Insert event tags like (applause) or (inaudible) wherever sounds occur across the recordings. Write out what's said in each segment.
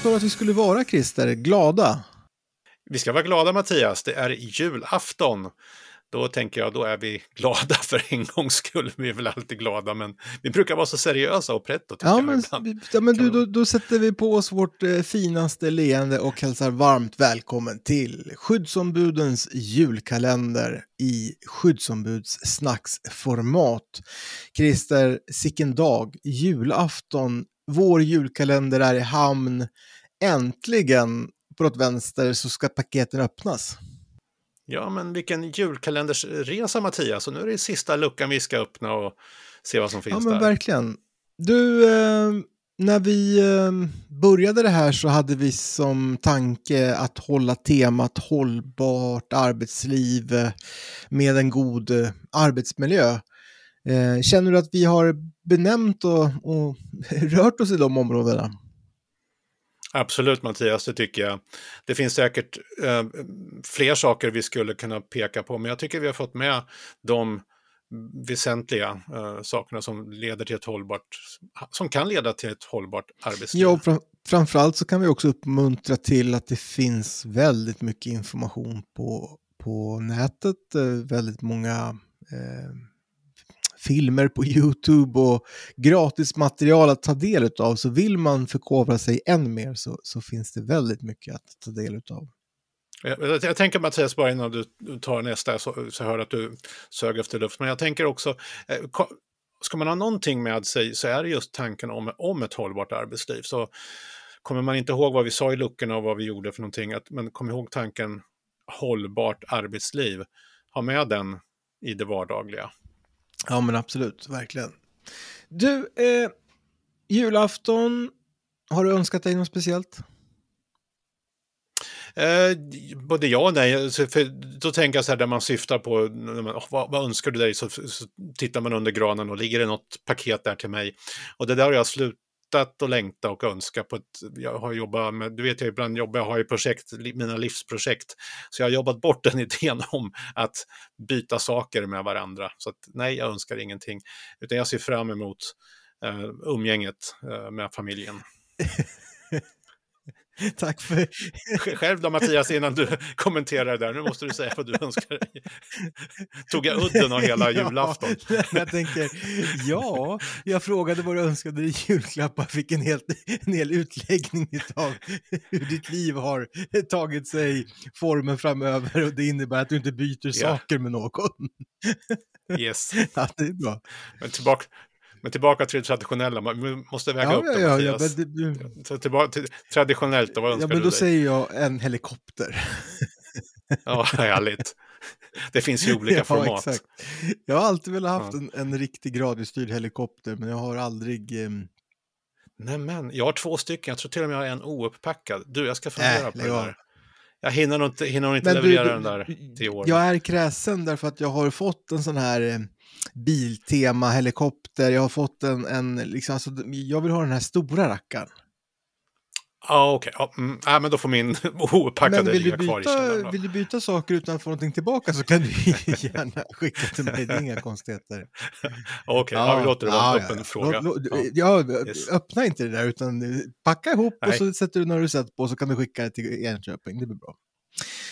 för att vi skulle vara, Christer, glada. Vi ska vara glada Mattias, det är julafton. Då tänker jag, då är vi glada (laughs) för en gångs skull. Vi är väl alltid glada, men vi brukar vara så seriösa och pretto. Ja, men, ja, men du, då, då, sätter vi på oss vårt eh, finaste leende och hälsar varmt välkommen till skyddsombudens julkalender i skyddsombudssnacksformat. Christer, sicken dag, julafton, vår julkalender är i hamn. Äntligen, på något vänster, så ska paketen öppnas. Ja, men vilken julkalendersresa Mattias. Och nu är det sista luckan vi ska öppna och se vad som finns där. Ja, men där. verkligen. Du, eh, när vi eh, började det här så hade vi som tanke att hålla temat hållbart arbetsliv eh, med en god arbetsmiljö. Känner du att vi har benämnt och, och (laughs) rört oss i de områdena? Absolut Mattias, det tycker jag. Det finns säkert eh, fler saker vi skulle kunna peka på, men jag tycker vi har fått med de väsentliga eh, sakerna som leder till ett hållbart, som kan leda till ett hållbart arbetsliv. Ja, fram, framförallt så kan vi också uppmuntra till att det finns väldigt mycket information på, på nätet, eh, väldigt många eh, filmer på (laughs) YouTube och gratis material att ta del av. Så vill man förkovra sig än mer så, så finns det väldigt mycket att ta del av. Jag, jag, tänker Mattias, bara innan du tar nästa, så, så hör att du sög efter luft, men jag tänker också, eh, ska man ha någonting med sig så är det just tanken om, om ett hållbart arbetsliv. Så kommer man inte ihåg vad vi sa i luckorna och vad vi gjorde för någonting, att, men kom ihåg tanken hållbart arbetsliv. Ha med den i det vardagliga. Ja men absolut, verkligen. Du, eh, julafton, har du önskat dig något speciellt? Eh, både ja och nej. För då tänker jag så här, där man syftar på, man, vad, vad, önskar du dig? Så, så, tittar man under granen och ligger det något paket där till mig. Och det där har jag slut, längtat och längta och önska på ett... Jag har jobbat med, du vet jag ibland jobbar, jag har ju projekt, mina livsprojekt. Så jag har jobbat bort den (laughs) idén om att byta saker med varandra. Så att, nej, jag önskar ingenting. Utan jag ser fram emot eh, umgänget eh, med familjen. (laughs) (laughs) Tack för... Själv då Mattias, innan du (laughs) kommenterar det där, nu måste du säga vad du önskar dig. (laughs) Tog jag udden av hela julafton? Ja, jag tänker, ja, jag frågade vad du önskade dig julklappar, fick en, helt, en hel utläggning av hur ditt liv har tagit sig formen framöver och det innebär att du inte byter ja. saker med någon. Yes. Ja, det är bra. Men tillbaka, men tillbaka till det traditionella, man måste väga ja, upp det, ja, Mattias. Ja, det, Så tillbaka till traditionellt, vad önskar ja, men då dig? säger jag en helikopter. ja, (laughs) härligt. Det finns ju olika (laughs) ja, format. Exakt. Jag har alltid velat haft en, en riktig radiostyrd helikopter, men jag har aldrig... Eh... Nej, men jag har två stycken. Jag tror till och med jag har en ouppackad. Du, jag ska fundera äh, på det där. Jag hinner nog inte, hinner nog inte leverera du, den där till år. Jag är kräsen därför att jag har fått en sån här Biltema helikopter, jag har fått en, en liksom, alltså, jag vill ha den här stora rackaren. Ah, okay. Ja, okej. Mm, äh, men då får min (laughs) opackade ligga kvar i källaren. Vill du byta saker utan att få någonting tillbaka så kan du (laughs) gärna skicka till mig, det är inga konstigheter. (laughs) okej, okay. ja, ja, vi låter det vara en öppen ja. fråga. Lå, ja, yes. öppna inte det där utan packa ihop Nej. och så sätter du några recept på så kan du skicka det till Enköping, det blir bra.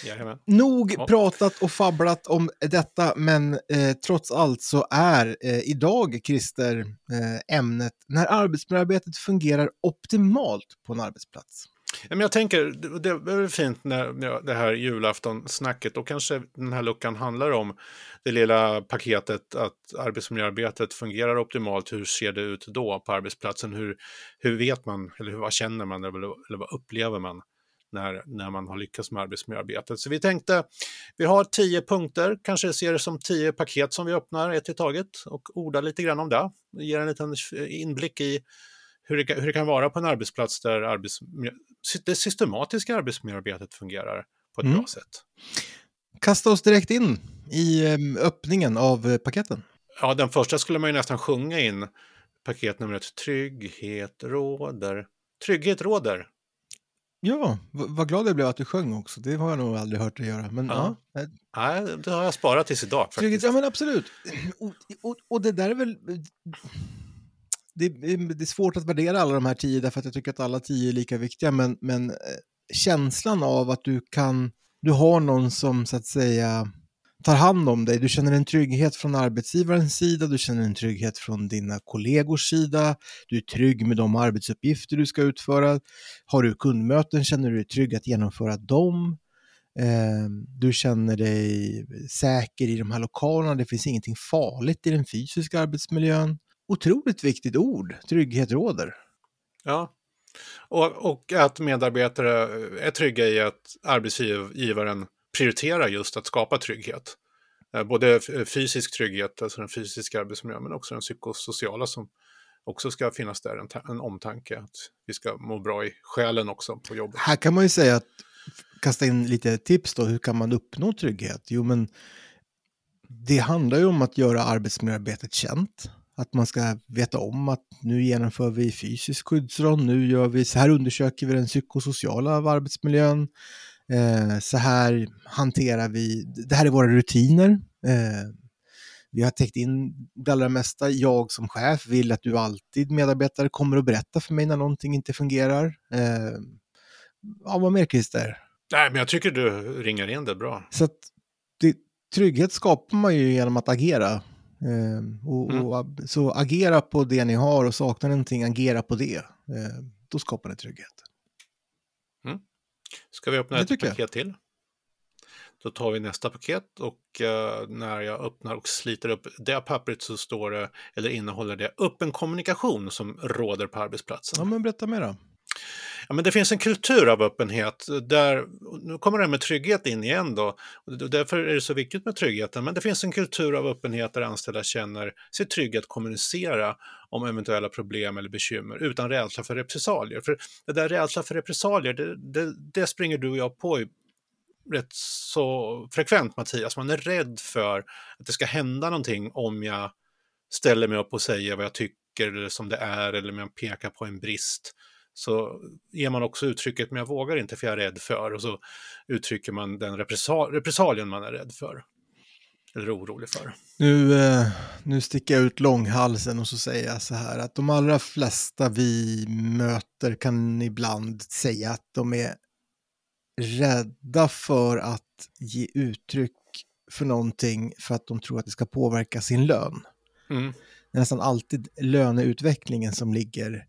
Jajamän. Nog ja. pratat och fabblat om detta, men eh, trots allt så är eh, idag, Christer, eh, ämnet när arbetsmiljöarbetet fungerar optimalt på en arbetsplats. Men jag tänker, det är fint när det här julaftonsnacket, och kanske den här luckan handlar om det lilla paketet att arbetsmiljöarbetet fungerar optimalt. Hur ser det ut då på arbetsplatsen? Hur, hur vet man, eller vad känner man, eller, eller vad upplever man? När, när man har lyckats med arbetsmiljöarbetet. Så vi tänkte, vi har tio punkter, kanske ser det som tio paket som vi öppnar ett i taget och ordar lite grann om det. Ger en liten inblick i hur det, hur det kan vara på en arbetsplats där arbetsmiljö, det systematiska arbetsmiljöarbetet fungerar på ett mm. bra sätt. Kasta oss direkt in i ehm, öppningen av eh, paketen. Ja, den första skulle man ju nästan sjunga in. Paket nummer ett, trygghet råder. Trygghet råder. Ja, vad glad jag blev att du sjöng också. Det har jag nog aldrig hört dig göra. Men, ja. ja. Nej, det har jag sparat tills idag. Faktiskt. Ja, men absolut. Och, och, och, det där är väl... det, det är svårt att värdera alla de här tio därför att jag tycker att alla tio är lika viktiga, men, men eh, känslan av att du kan, du har någon som så att säga tar hand om dig. Du känner en trygghet från arbetsgivarens sida, du känner en trygghet från dina kollegors sida, du är trygg med de arbetsuppgifter du ska utföra. Har du kundmöten känner du dig trygg att genomföra dem. Ehm, du känner dig säker i de här lokalerna, det finns ingenting farligt i den fysiska arbetsmiljön. Otroligt viktigt ord, trygghet råder. Ja, och, och att medarbetare är trygga i att arbetsgivaren prioriterar just att skapa trygghet. Eh, både eh, fysisk trygghet, alltså den fysiska arbetsmiljön, men också den psykosociala som också ska finnas där, en, en omtanke. Att vi ska må bra i själen också på jobbet. Här kan man ju säga att, kasta in lite tips då, hur kan man uppnå trygghet? Jo, men det handlar ju om att göra arbetsmiljöarbetet känt. Att man ska veta om att nu genomför vi fysisk skyddsrond, nu gör vi, så här undersöker vi den psykosociala arbetsmiljön. Eh, så här hanterar vi, det här är våra rutiner. Eh, vi har täckt in det allra mesta. Jag som chef vill att du alltid medarbetare kommer och berättar för mig när någonting inte fungerar. Eh, ja, vad mer Christer? Nej, men jag tycker du ringar in det bra. Så att det, trygghet skapar man ju genom att agera. Eh, och, mm. och, så agera på det ni har och saknar någonting, agera på det. Eh, då skapar ni trygghet. Ska vi öppna ett paket jag. till? Då tar vi nästa paket och uh, när jag öppnar och sliter upp det pappret så står det, eller innehåller det, öppen kommunikation som råder på arbetsplatsen. Ja, men berätta mer då. Ja, men det finns en kultur av öppenhet eh, där, nu kommer det här med trygghet in igen då, och därför är det så viktigt med tryggheten, men det finns en kultur av öppenhet där anställda känner sig trygga att kommunicera om eventuella problem eller bekymmer utan rädsla för repressalier. För det där rädsla för repressalier, det, det, det springer du och jag på rätt så frekvent Mattias. Man är rädd för att det ska hända någonting om jag ställer mig upp och säger vad jag tycker eller som det är eller om jag pekar på en brist så ger man också uttrycket “men jag vågar inte för jag är rädd för” och så uttrycker man den repressal repressalien man är rädd för. Eller orolig för. Nu, eh, nu sticker jag ut långhalsen och så säger jag så här att de allra flesta vi möter kan ibland säga att de är rädda för att ge uttryck för någonting för att de tror att det ska påverka sin lön. Mm. Det är nästan alltid löneutvecklingen som ligger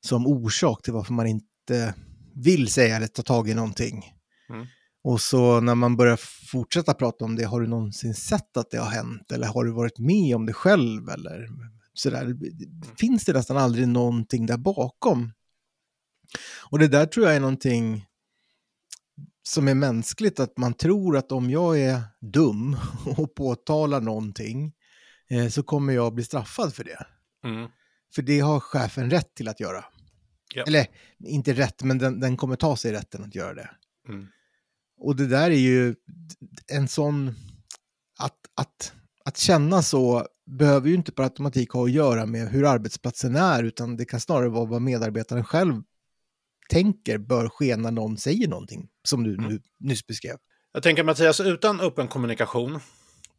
som orsak till varför man inte vill säga eller ta tag i någonting. Mm. Och så när man börjar fortsätta prata om det, har du någonsin sett att det har hänt? Eller har du varit med om det själv? Eller sådär. Mm. Finns det nästan aldrig någonting där bakom? Och det där tror jag är någonting som är mänskligt, att man tror att om jag är dum (laughs) och påtalar någonting eh, så kommer jag bli straffad för det. Mm. För det har chefen rätt till att göra. Ja. Eller inte rätt, men den, den, kommer ta sig rätten att göra det. Mm. Och det där är ju en sån... Att, att, att känna så behöver ju inte per automatik ha att göra med hur arbetsplatsen är, utan det kan snarare vara vad medarbetaren själv tänker bör ske när någon säger någonting, som du mm. nu, nyss beskrev. Jag tänker Mattias, utan öppen kommunikation,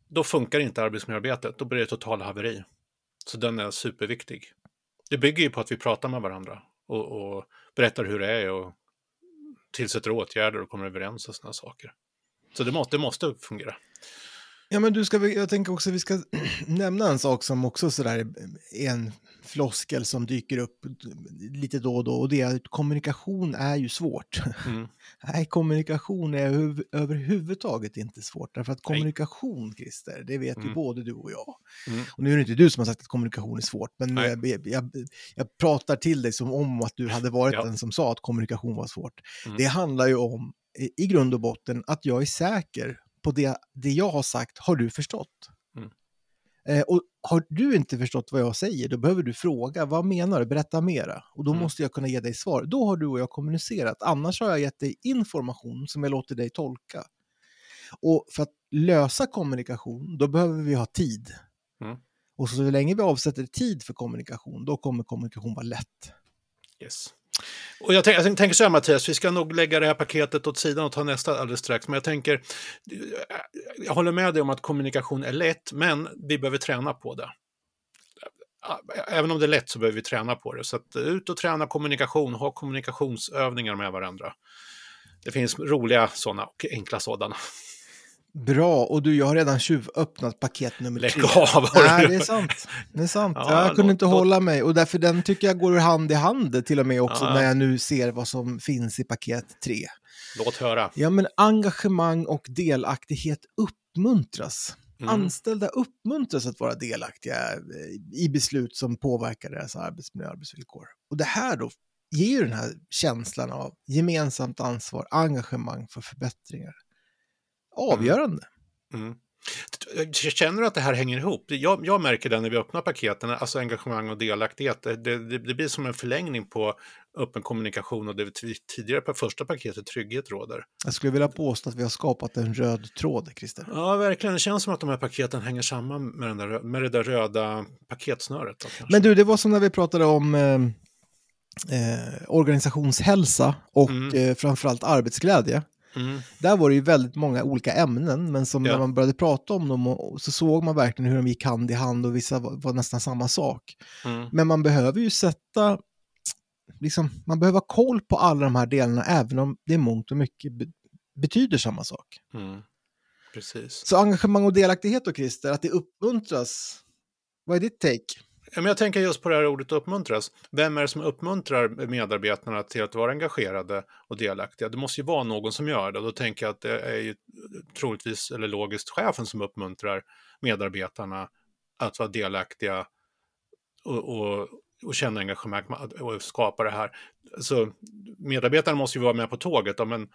då funkar inte arbetsmiljöarbetet, då blir det total haveri. Så den är superviktig. Det bygger ju på att vi pratar med varandra och, och berättar hur det är och tillsätter åtgärder och kommer överens och sådana saker. Så det måste, det måste fungera. Ja, men du ska, jag tänker också att vi ska (clears throat) nämna en sak som också sådär är en floskel som dyker upp lite då och då och det är att kommunikation är ju svårt. Mm. (laughs) Nej, kommunikation är över, överhuvudtaget inte svårt därför att kommunikation, Nej. Christer, det vet mm. ju både du och jag. Mm. Och nu är det inte du som har sagt att kommunikation är svårt, men jag, jag, jag, pratar till dig som om att du hade varit ja. den som sa att kommunikation var svårt. Mm. Det handlar ju om i grund och botten att jag är säker på det, det jag har sagt har du förstått. Mm. Eh, och har du inte förstått vad jag säger, då behöver du fråga, vad menar du, berätta mera. Och då mm. måste jag kunna ge dig svar. Då har du och jag kommunicerat, annars har jag gett dig information som jag låter dig tolka. Och för att lösa kommunikation, då behöver vi ha tid. Mm. Och så länge vi avsätter tid för kommunikation, då kommer kommunikation vara lätt. Yes. Och jag, jag tänker så här Mattias, vi ska nog lägga det här paketet åt sidan och ta nästa alldeles strax. Men jag tänker, eh, jag håller med dig om att kommunikation är lätt, men vi behöver träna på det. även om det är lätt så behöver vi träna på det. Så att eh, ut och träna kommunikation, ha kommunikationsövningar med varandra. Det finns roliga sådana och enkla sådana. Bra, och du, jag har redan tjuvöppnat paket nummer Lägg tre. av! Nej, det är sant. Det är sant. Ja, jag kunde inte låt- hålla mig och därför den tycker jag går hand i hand till och med också Ja. när jag nu ser vad som finns i paket tre. Låt höra. Ja, men engagemang och delaktighet uppmuntras. Mm. Anställda uppmuntras att vara delaktiga eh, i beslut som påverkar deras arbetsmiljö och arbetsvillkor. Och det här då ger ju den här känslan av gemensamt ansvar, engagemang för förbättringar. Avgörande. Mm. Känner du att det här hänger ihop? Jag, jag märker det när vi öppnar paketen, alltså engagemang och delaktighet. Det, det, det blir som en förlängning på öppen kommunikation och det vi tidigare på första paketet, trygghet råder. Jag skulle vilja påstå att vi har skapat en röd tråd, Christer. Ja, verkligen. Det känns som att de här paketen hänger samman med, den där, med det där röda paketsnöret. Då. Men du, det var som när vi pratade om eh, eh, organisationshälsa och Mm. eh, framförallt arbetsglädje. Mm. Där var det ju väldigt många olika ämnen, men som Ja. när man började prata om dem och, så såg man verkligen hur de gick hand i hand och vissa var, var nästan samma sak. Mm. Men man behöver ju sätta, liksom, man behöver ha koll på alla de här delarna även om det är mångt och mycket be, betyder samma sak. Mm. Precis. Så engagemang och delaktighet då Christer, att det uppmuntras. Vad är ditt take? Jag tänker just på det här ordet uppmuntras. Vem är det som uppmuntrar medarbetarna till att vara engagerade och delaktiga? Det måste ju vara någon som gör det. Då tänker jag att det är ju troligtvis, eller logiskt, chefen som uppmuntrar medarbetarna att vara delaktiga och, och, och känna engagemang och skapa det här. Så medarbetarna måste ju vara med på tåget, men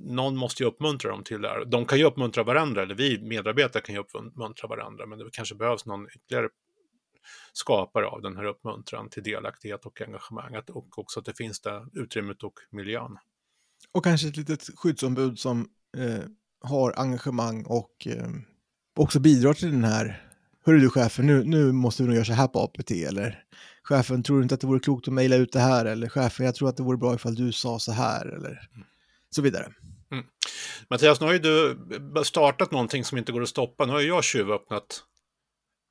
någon måste ju uppmuntra dem till det här. De kan ju uppmuntra varandra, eller vi medarbetare kan ju uppmuntra varandra, men det kanske behövs någon ytterligare skapare av den här uppmuntran till delaktighet och engagemang. Att- Och också att det finns det utrymmet och miljön. Och kanske ett litet skyddsombud som eh, har engagemang och eh, också bidrar till den här Hörru du chefen, nu, nu måste vi nog göra så här på APT eller chefen, tror du inte att det vore klokt att mejla ut det här eller chefen, jag tror att det vore bra ifall du sa så här eller så vidare. Mattias, nu har ju du startat någonting som inte går att stoppa. Nu har ju jag tjuvöppnat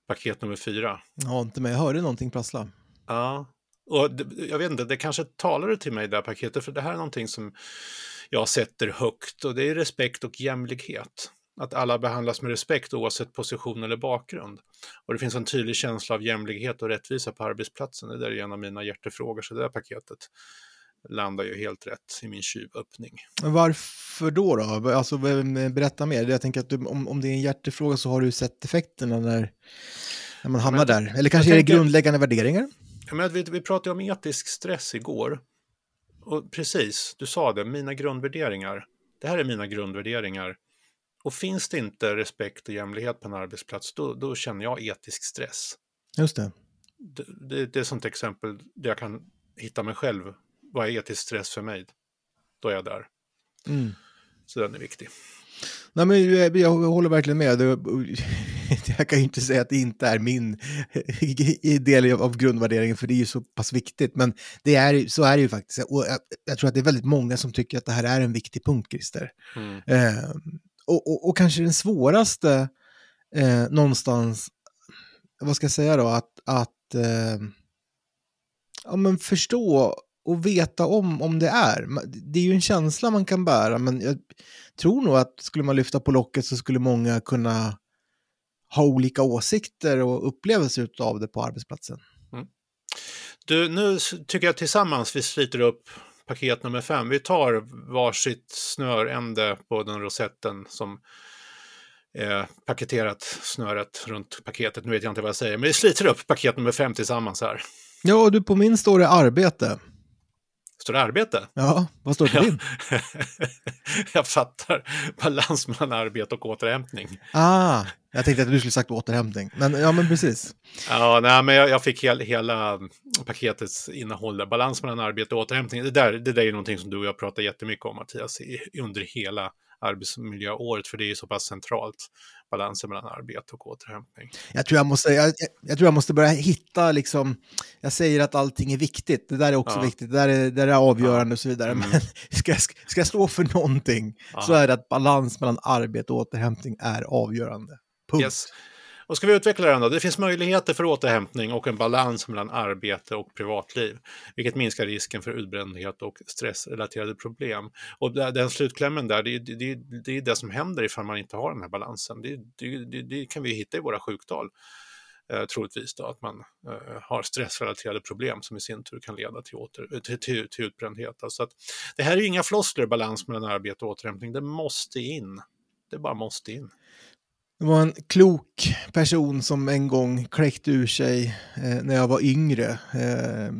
paket nummer fyra. Ja, inte med, jag hörde någonting prassla. Ja, och det, jag vet inte, det kanske talade till mig det här paketet, för det här är någonting som jag sätter högt och det är respekt och jämlikhet. Att alla behandlas med respekt oavsett position eller bakgrund. Och det finns en tydlig känsla av jämlikhet och rättvisa på arbetsplatsen. Det där är en av mina hjärtefrågor, så det här paketet landar ju helt rätt i min tjuvöppning. Varför då? då? Alltså, berätta mer. Jag tänker att du, om, om det är en hjärtefråga så har du sett effekterna när, när man hamnar men- där. Eller kanske jag är det grundläggande värderingar? Ja, Men vi, vi pratade om etisk stress igår. Och precis, du sa det, mina grundvärderingar. Det här är mina grundvärderingar. Och finns det inte respekt och jämlikhet på en arbetsplats, då, då känner jag etisk stress. Just det. Det, det, det är ett sånt exempel där jag kan hitta mig själv. Vad är etisk stress för mig? Då är jag där. Mm. Så den är viktig. Nej, men jag, jag håller verkligen med. (laughs) Jag kan ju inte säga att det inte är min (laughs) del av grundvärderingen, för det är ju så pass viktigt. Men det är, så är det ju faktiskt. Och jag, jag tror att det är väldigt många som tycker att det här är en viktig punkt, Christer. Mm. Eh, och, och, och kanske den svåraste eh, någonstans, vad ska jag säga då, att, att eh, ja, men förstå och veta om, om det är. Det är ju en känsla man kan bära, men jag tror nog att skulle man lyfta på locket så skulle många kunna ha olika åsikter och upplevelser av det på arbetsplatsen. Du, nu tycker jag tillsammans vi sliter upp paket nummer fem. Vi tar varsitt snörände på den rosetten som eh, paketerat snöret runt paketet. Nu vet jag inte vad jag säger, men vi sliter upp paket nummer fem tillsammans här. Ja, du på min står det arbete. Står det arbete? Ja, vad står det på din? (laughs) jag fattar. Balans mellan arbete och återhämtning. Ah, jag tänkte att du skulle sagt återhämtning. Men ja, men precis. Ja, nej, men jag, jag fick hel, hela paketets innehåll där. Balans mellan arbete och återhämtning. Det där, det där är någonting som du och jag pratar jättemycket om, Mattias, i, under hela arbetsmiljöåret, för det är ju så pass centralt. Balansen mellan arbete och återhämtning. Jag tror jag måste, jag, jag- tror jag måste börja hitta liksom, jag säger att allting är viktigt, det där är också Ja. viktigt, det där är, det där är avgörande och så vidare. Mm. Men (laughs) ska, jag- ska jag stå för någonting Ja. så är det att balans mellan arbete och återhämtning är avgörande. Punkt. Yes. Och ska vi utveckla den då? Det finns möjligheter för återhämtning och en balans mellan arbete och privatliv, vilket minskar risken för utbrändhet och stressrelaterade problem. Och den slutklämmen där, det, det, det är det som händer ifall man inte har den här balansen. Det, det, det kan vi hitta i våra sjuktal eh, troligtvis då, att man eh, har stressrelaterade problem som i sin tur kan leda till, åter, eh, till, till, till utbrändhet. Alltså att, det här är ju inga floskler, balans mellan arbete och återhämtning, det måste in. Det bara måste in. Det var en klok person som en gång kläckte ur sig eh, när jag var yngre eh,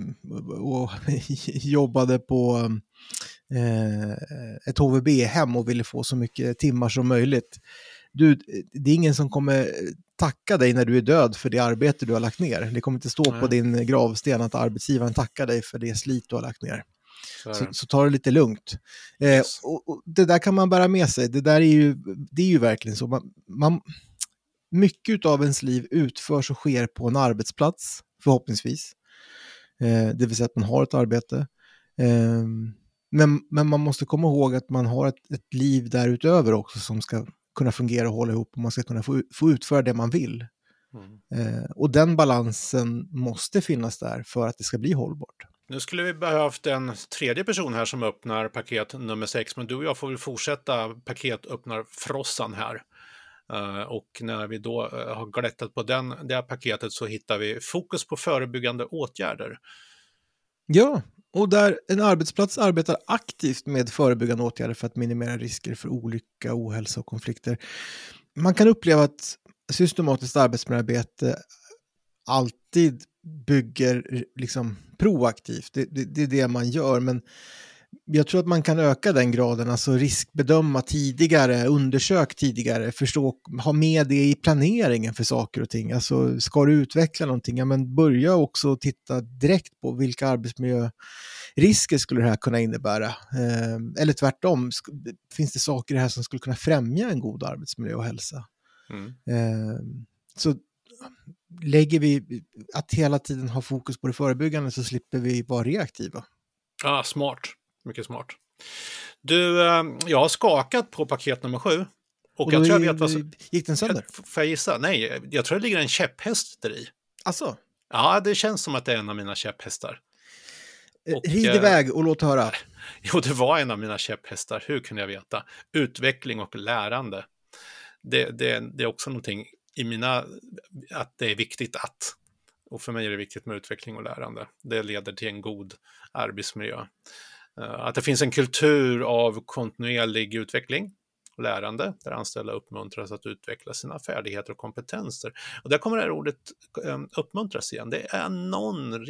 och (laughs) jobbade på eh, ett HVB-hem och ville få så mycket timmar som möjligt. Du, det är ingen som kommer tacka dig när du är död för det arbete du har lagt ner. Det kommer inte stå Nej. på din gravsten att arbetsgivaren tackar dig för det slit du har lagt ner. Så, så, ta det lite lugnt. Eh, och, och, det där kan man bära med sig. Det där är ju, det är ju verkligen så. Man, man, mycket av ens liv utförs och sker på en arbetsplats, förhoppningsvis. Eh, det vill säga att man har ett arbete. Eh, men, men man måste komma ihåg att man har ett, ett liv därutöver också som ska kunna fungera och hålla ihop och man ska kunna få, få utföra det man vill. Mm. Eh, och den balansen måste finnas där för att det ska bli hållbart. Nu skulle vi behövt en tredje person här som öppnar paket nummer sex, men du och jag får väl fortsätta paketöppnarfrossan här. Eh, och när vi då eh, har glättat på den, det paketet så hittar vi fokus på förebyggande åtgärder. Ja, och där en arbetsplats arbetar aktivt med förebyggande åtgärder för att minimera risker för olycka, ohälsa och konflikter. Man kan uppleva att systematiskt arbetsmiljöarbete alltid bygger liksom proaktivt. Det, det, det, är det man gör, men jag tror att man kan öka den graden, alltså riskbedöma tidigare, undersök tidigare, förstå, ha med det i planeringen för saker och ting. Alltså ska du utveckla någonting, ja men börja också titta direkt på vilka arbetsmiljörisker skulle det här kunna innebära. Eh, eller tvärtom, finns det saker här som skulle kunna främja en god arbetsmiljö och hälsa? Mm. Eh, så lägger vi att hela tiden ha fokus på det förebyggande så slipper vi vara reaktiva. Ja, smart. Mycket smart. Du, ehm, jag har skakat på paket nummer sju. Och, och jag tror jag vet vad som... Gick den sönder? Får jag gissa? Nej, jag tror det ligger en käpphäst där i. Alltså? Ja, det känns som att det är en av mina käpphästar. Eh, och, Rid iväg och låt höra. (laughs) Jo, det var en av mina käpphästar. Hur kunde jag veta? Utveckling och lärande. Det, det, det är också någonting i mina, att det är viktigt att. Och för mig är det viktigt med utveckling och lärande. Det leder till en god arbetsmiljö. Eh, att det finns en kultur av kontinuerlig utveckling och lärande, där anställda uppmuntras att utveckla sina färdigheter och kompetenser. Och där kommer det här ordet eh, uppmuntras igen. Det är någon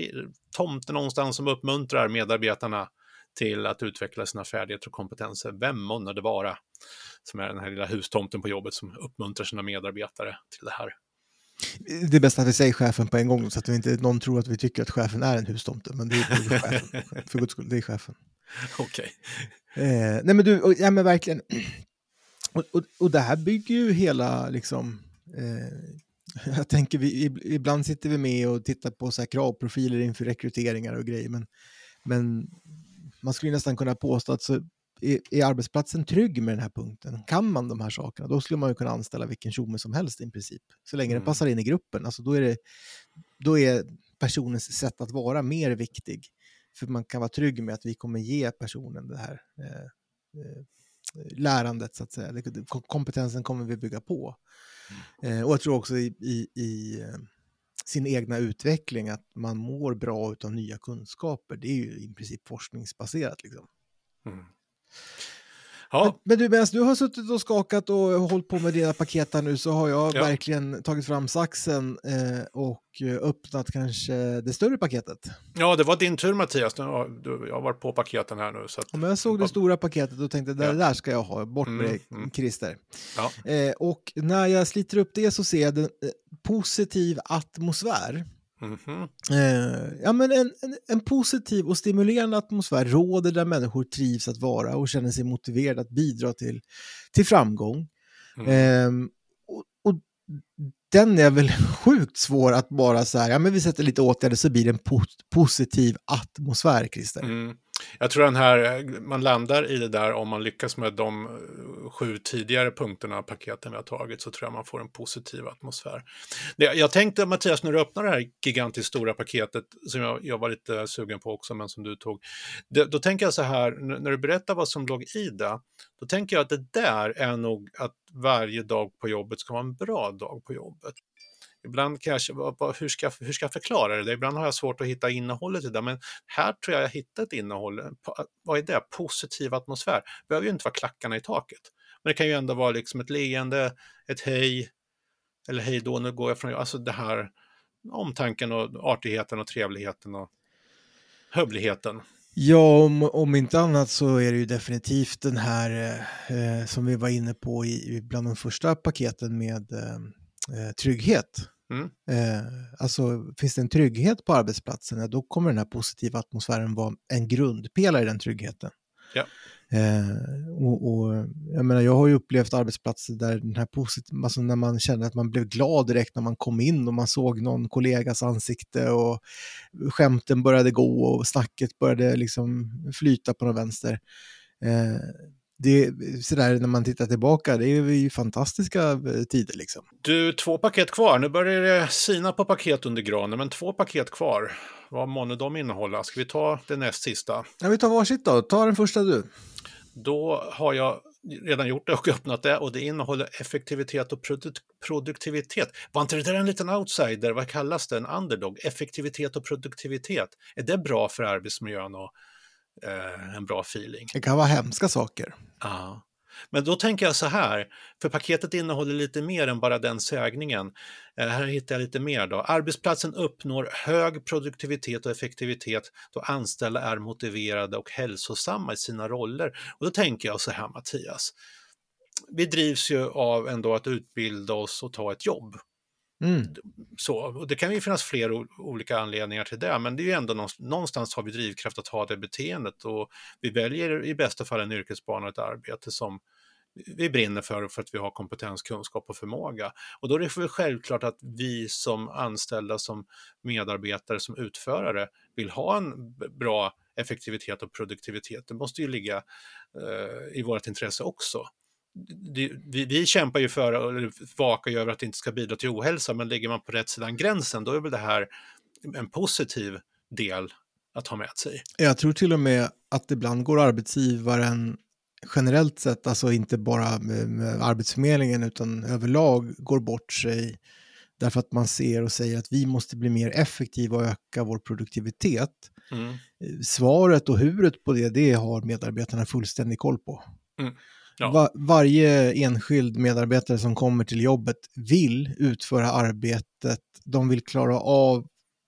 tomte någonstans som uppmuntrar medarbetarna till att utveckla sina färdigheter och kompetenser. Vem månne det vara som är den här lilla hustomten på jobbet som uppmuntrar sina medarbetare till det här. Det är bäst att vi säger chefen på en gång så att inte någon tror att vi tycker att chefen är en hustomte. Men det är, chefen. (laughs) För guds skull, det är chefen. Okej. Okay. Eh, nej men du, ja men verkligen. (clears throat) Och, och, och det här bygger ju hela, liksom, eh, (laughs) jag tänker vi, ibland sitter vi med och tittar på så här kravprofiler inför rekryteringar och grejer, men, men man skulle nästan kunna påstå att så är, är arbetsplatsen trygg med den här punkten? Kan man de här sakerna? Då skulle man ju kunna anställa vilken tjomme som helst i princip. Så länge mm. det passar in i gruppen. Alltså då, är det, då är personens sätt att vara mer viktig. För man kan vara trygg med att vi kommer ge personen det här eh, eh, lärandet, så att säga. Kompetensen kommer vi bygga på. Mm. Eh, och jag tror också i, i, i eh, sin egna utveckling, att man mår bra av nya kunskaper. Det är ju i princip forskningsbaserat. Liksom. Mm. Ja. Men, men, du, medan du har suttit och skakat och hållit på med dina paket här nu så har jag ja. verkligen tagit fram saxen eh, och öppnat kanske det större paketet. Ja, det var din tur Mattias. Du, du, jag har varit på paketen här nu. Så att... ja, jag såg det stora paketet och tänkte det ja. där ska jag ha, bort med mm, mm. Christer. Ja. Eh, och när jag sliter upp det så ser jag en eh, positiv atmosfär. Mm -hmm. eh, ja, men en, en, en, positiv och stimulerande atmosfär råder där människor trivs att vara och känner sig motiverade att bidra till, till framgång. Mm. Eh, och, och, den är väl (laughs) sjukt svår att bara så här, ja men vi sätter lite åtgärder så blir det en po positiv atmosfär, Christer. Mm. Jag tror den här, man landar i det där om man lyckas med de eh, sju tidigare punkterna, paketen vi har tagit, så tror jag man får en positiv atmosfär. Jag tänkte Mattias, när du öppnar det här gigantiskt stora paketet, som jag, jag var lite sugen på också, men som du tog, det, då tänker jag så här, när du berättar vad som låg i det, då tänker jag att det där är nog att varje dag på jobbet ska vara en bra dag på jobbet. Ibland kanske, hur ska, hur ska jag förklara det? Ibland har jag svårt att hitta innehållet i det, men här tror jag jag hittat ett innehåll. Vad är det? Positiv atmosfär. Det behöver ju inte vara klackarna i taket. Men det kan ju ändå vara liksom ett leende, ett hej, eller hej då, nu går jag från, alltså det här omtanken och artigheten och trevligheten och hövligheten. Ja, om, om inte annat så är det ju definitivt den här eh, som vi var inne på i, bland de första paketen med eh, eh, trygghet. Mm. Eh, alltså finns det en trygghet på arbetsplatsen, då kommer den här positiva atmosfären vara en grundpelare i den tryggheten. Ja. Eh, och, och, jag, menar, jag har ju upplevt arbetsplatser där den här positiva, alltså när man kände att man blev glad direkt när man kom in och man såg någon kollegas ansikte och skämten började gå och snacket började liksom flyta på något vänster. Eh, det, sådär när man tittar tillbaka, det är ju fantastiska eh, tider liksom. Du, två paket kvar. Nu börjar det sina på paket under granen, men två paket kvar. Vad månne de innehålla? Ska vi ta det näst sista? Ja, vi tar varsitt då. Ta den första du. Då har jag redan gjort det och öppnat det och det innehåller effektivitet och produ produktivitet. Var inte det där en liten outsider? Vad kallas det? En underdog? Effektivitet och produktivitet. Är det bra för arbetsmiljön och eh, en bra feeling. Det kan vara hemska saker. Ja. Men då tänker jag så här, för paketet innehåller lite mer än bara den sägningen. Eh, här hittar jag lite mer då. Arbetsplatsen uppnår hög produktivitet och effektivitet då anställda är motiverade och hälsosamma i sina roller. Och då tänker jag så här Mattias, vi drivs ju av ändå att utbilda oss och ta ett jobb. Mm. Så, och det kan ju finnas fler olika anledningar till det, men det är ju ändå någonstans har vi drivkraft att ha det beteendet och vi väljer i bästa fall en yrkesbana och ett arbete som vi brinner för, för att vi har kompetens, kunskap och förmåga. Och då är det väl självklart att vi som anställda, som medarbetare, som utförare vill ha en bra effektivitet och produktivitet. Det måste ju ligga eh, i vårt intresse också det, vi, vi, kämpar ju för, eller vakar ju över att det inte ska bidra till ohälsa, men ligger man på rätt sidan gränsen, då är väl det här en positiv del att ha med sig. Jag tror till och med att ibland går arbetsgivaren generellt sett, alltså inte bara med, med Arbetsförmedlingen utan överlag, går bort sig därför att man ser och säger att vi måste bli mer effektiva och öka vår produktivitet. Mm. Svaret och huret på det, det har medarbetarna fullständig koll på. Mm. Ja. Va varje enskild medarbetare som kommer till jobbet vill utföra arbetet, de vill klara av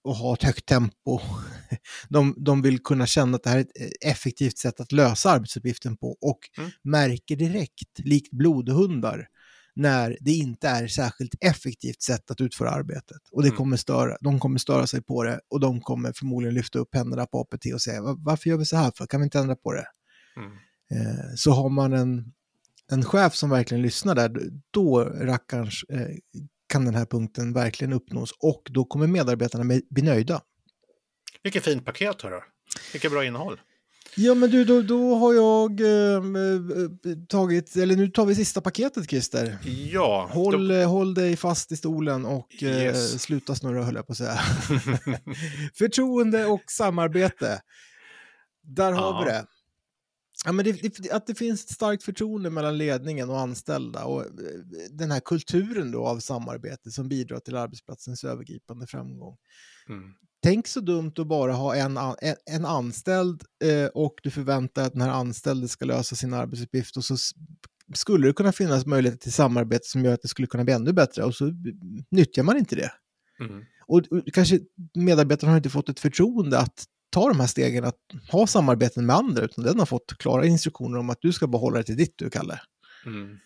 att ha ett högt tempo. (laughs) De, de vill kunna känna att det här är ett effektivt sätt att lösa arbetsuppgiften på och mm. märker direkt, likt blodhundar, när det inte är särskilt effektivt sätt att utföra arbetet. Och det mm. kommer störa, de kommer störa sig på det och de kommer förmodligen lyfta upp händerna på APT och säga varför gör vi så här för? Kan vi inte ändra på det? Mm. Eh, så har man en, en chef som verkligen lyssnar där, då rackarns eh, kan den här punkten verkligen uppnås och då kommer medarbetarna bli nöjda. Vilket fint paket hörru. Vilket bra innehåll. Ja men du, då, då har jag eh, tagit, eller nu tar vi sista paketet Christer. Ja. Håll, då... håll dig fast i stolen och yes. eh, sluta snurra höll jag på att säga. (laughs) Förtroende och samarbete. Där ja. har vi det. Ja, men det, det, att det finns ett starkt förtroende mellan ledningen och anställda och eh, den här kulturen då av samarbete som bidrar till arbetsplatsens övergripande framgång. Mm. Tänk så dumt att bara ha en, en, en anställd eh, och du förväntar att den här anställde ska lösa sin arbetsuppgift och så skulle det kunna finnas möjligheter till samarbete som gör att det skulle kunna bli ännu bättre och så nyttjar man inte det. Mm. Och, och kanske medarbetarna har inte fått ett förtroende att ta de här stegen att ha samarbeten med andra, utan den har fått klara instruktioner om att du ska behålla det till ditt du, Kalle. Mm.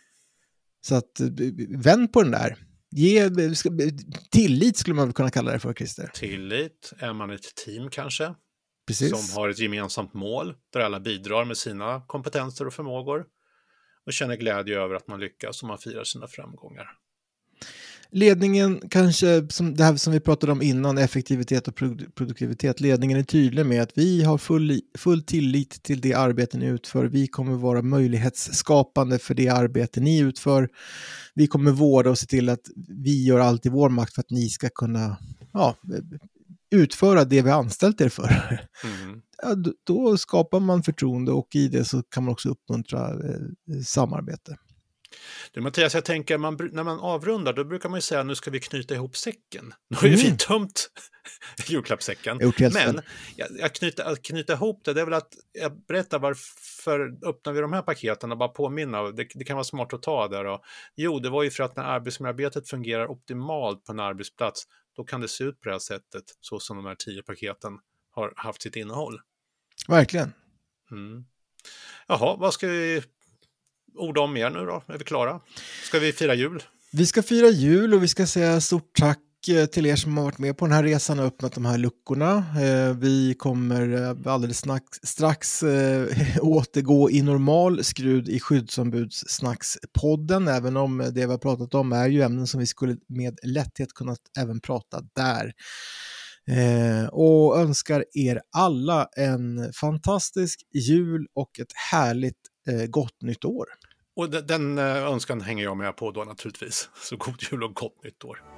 Så att eh, vänd på den där. Ge, tillit skulle man kunna kalla det för, Christer. Tillit, är man ett team kanske? Precis. Som har ett gemensamt mål, där alla bidrar med sina kompetenser och förmågor. Och känner glädje över att man lyckas och man firar sina framgångar. Ledningen kanske, som det här som vi pratade om innan, effektivitet och produktivitet, ledningen är tydlig med att vi har full, full tillit till det arbete ni utför. Vi kommer vara möjlighetsskapande för det arbete ni utför. Vi kommer vårda och se till att vi gör allt i vår makt för att ni ska kunna ja, utföra det vi har anställt er för. Mm. Ja, då skapar man förtroende och i det så kan man också uppmuntra eh, samarbete. Du Mattias, jag tänker man, när man avrundar då brukar man ju säga nu ska vi knyta ihop säcken. Nu har ju mm. vi tömt (laughs) julklappssäcken. Men jag, jag knyta, att knyta ihop det, det är väl att jag berättar varför öppnar vi de här paketen och bara påminna. Det, det kan vara smart att ta där. Och, jo, det var ju för att när arbetsmiljöarbetet fungerar optimalt på en arbetsplats, då kan det se ut på det här sättet, så som de här tio paketen har haft sitt innehåll. Verkligen. Mm. Jaha, vad ska vi orda om mer nu då? Är vi klara? Ska vi fira jul? Vi ska fira jul och vi ska säga stort tack eh, till er som har varit med på den här resan och öppnat de här luckorna. Eh, vi kommer eh, alldeles strax (laughs) återgå i normal skrud i skyddsombudssnackspodden, även om det vi har pratat om är ju ämnen som vi skulle med lätthet kunnat även prata där. och önskar er alla en fantastisk jul och ett härligt gott nytt år. Och den, eh, önskan hänger jag med på då naturligtvis. Så god jul och gott nytt år.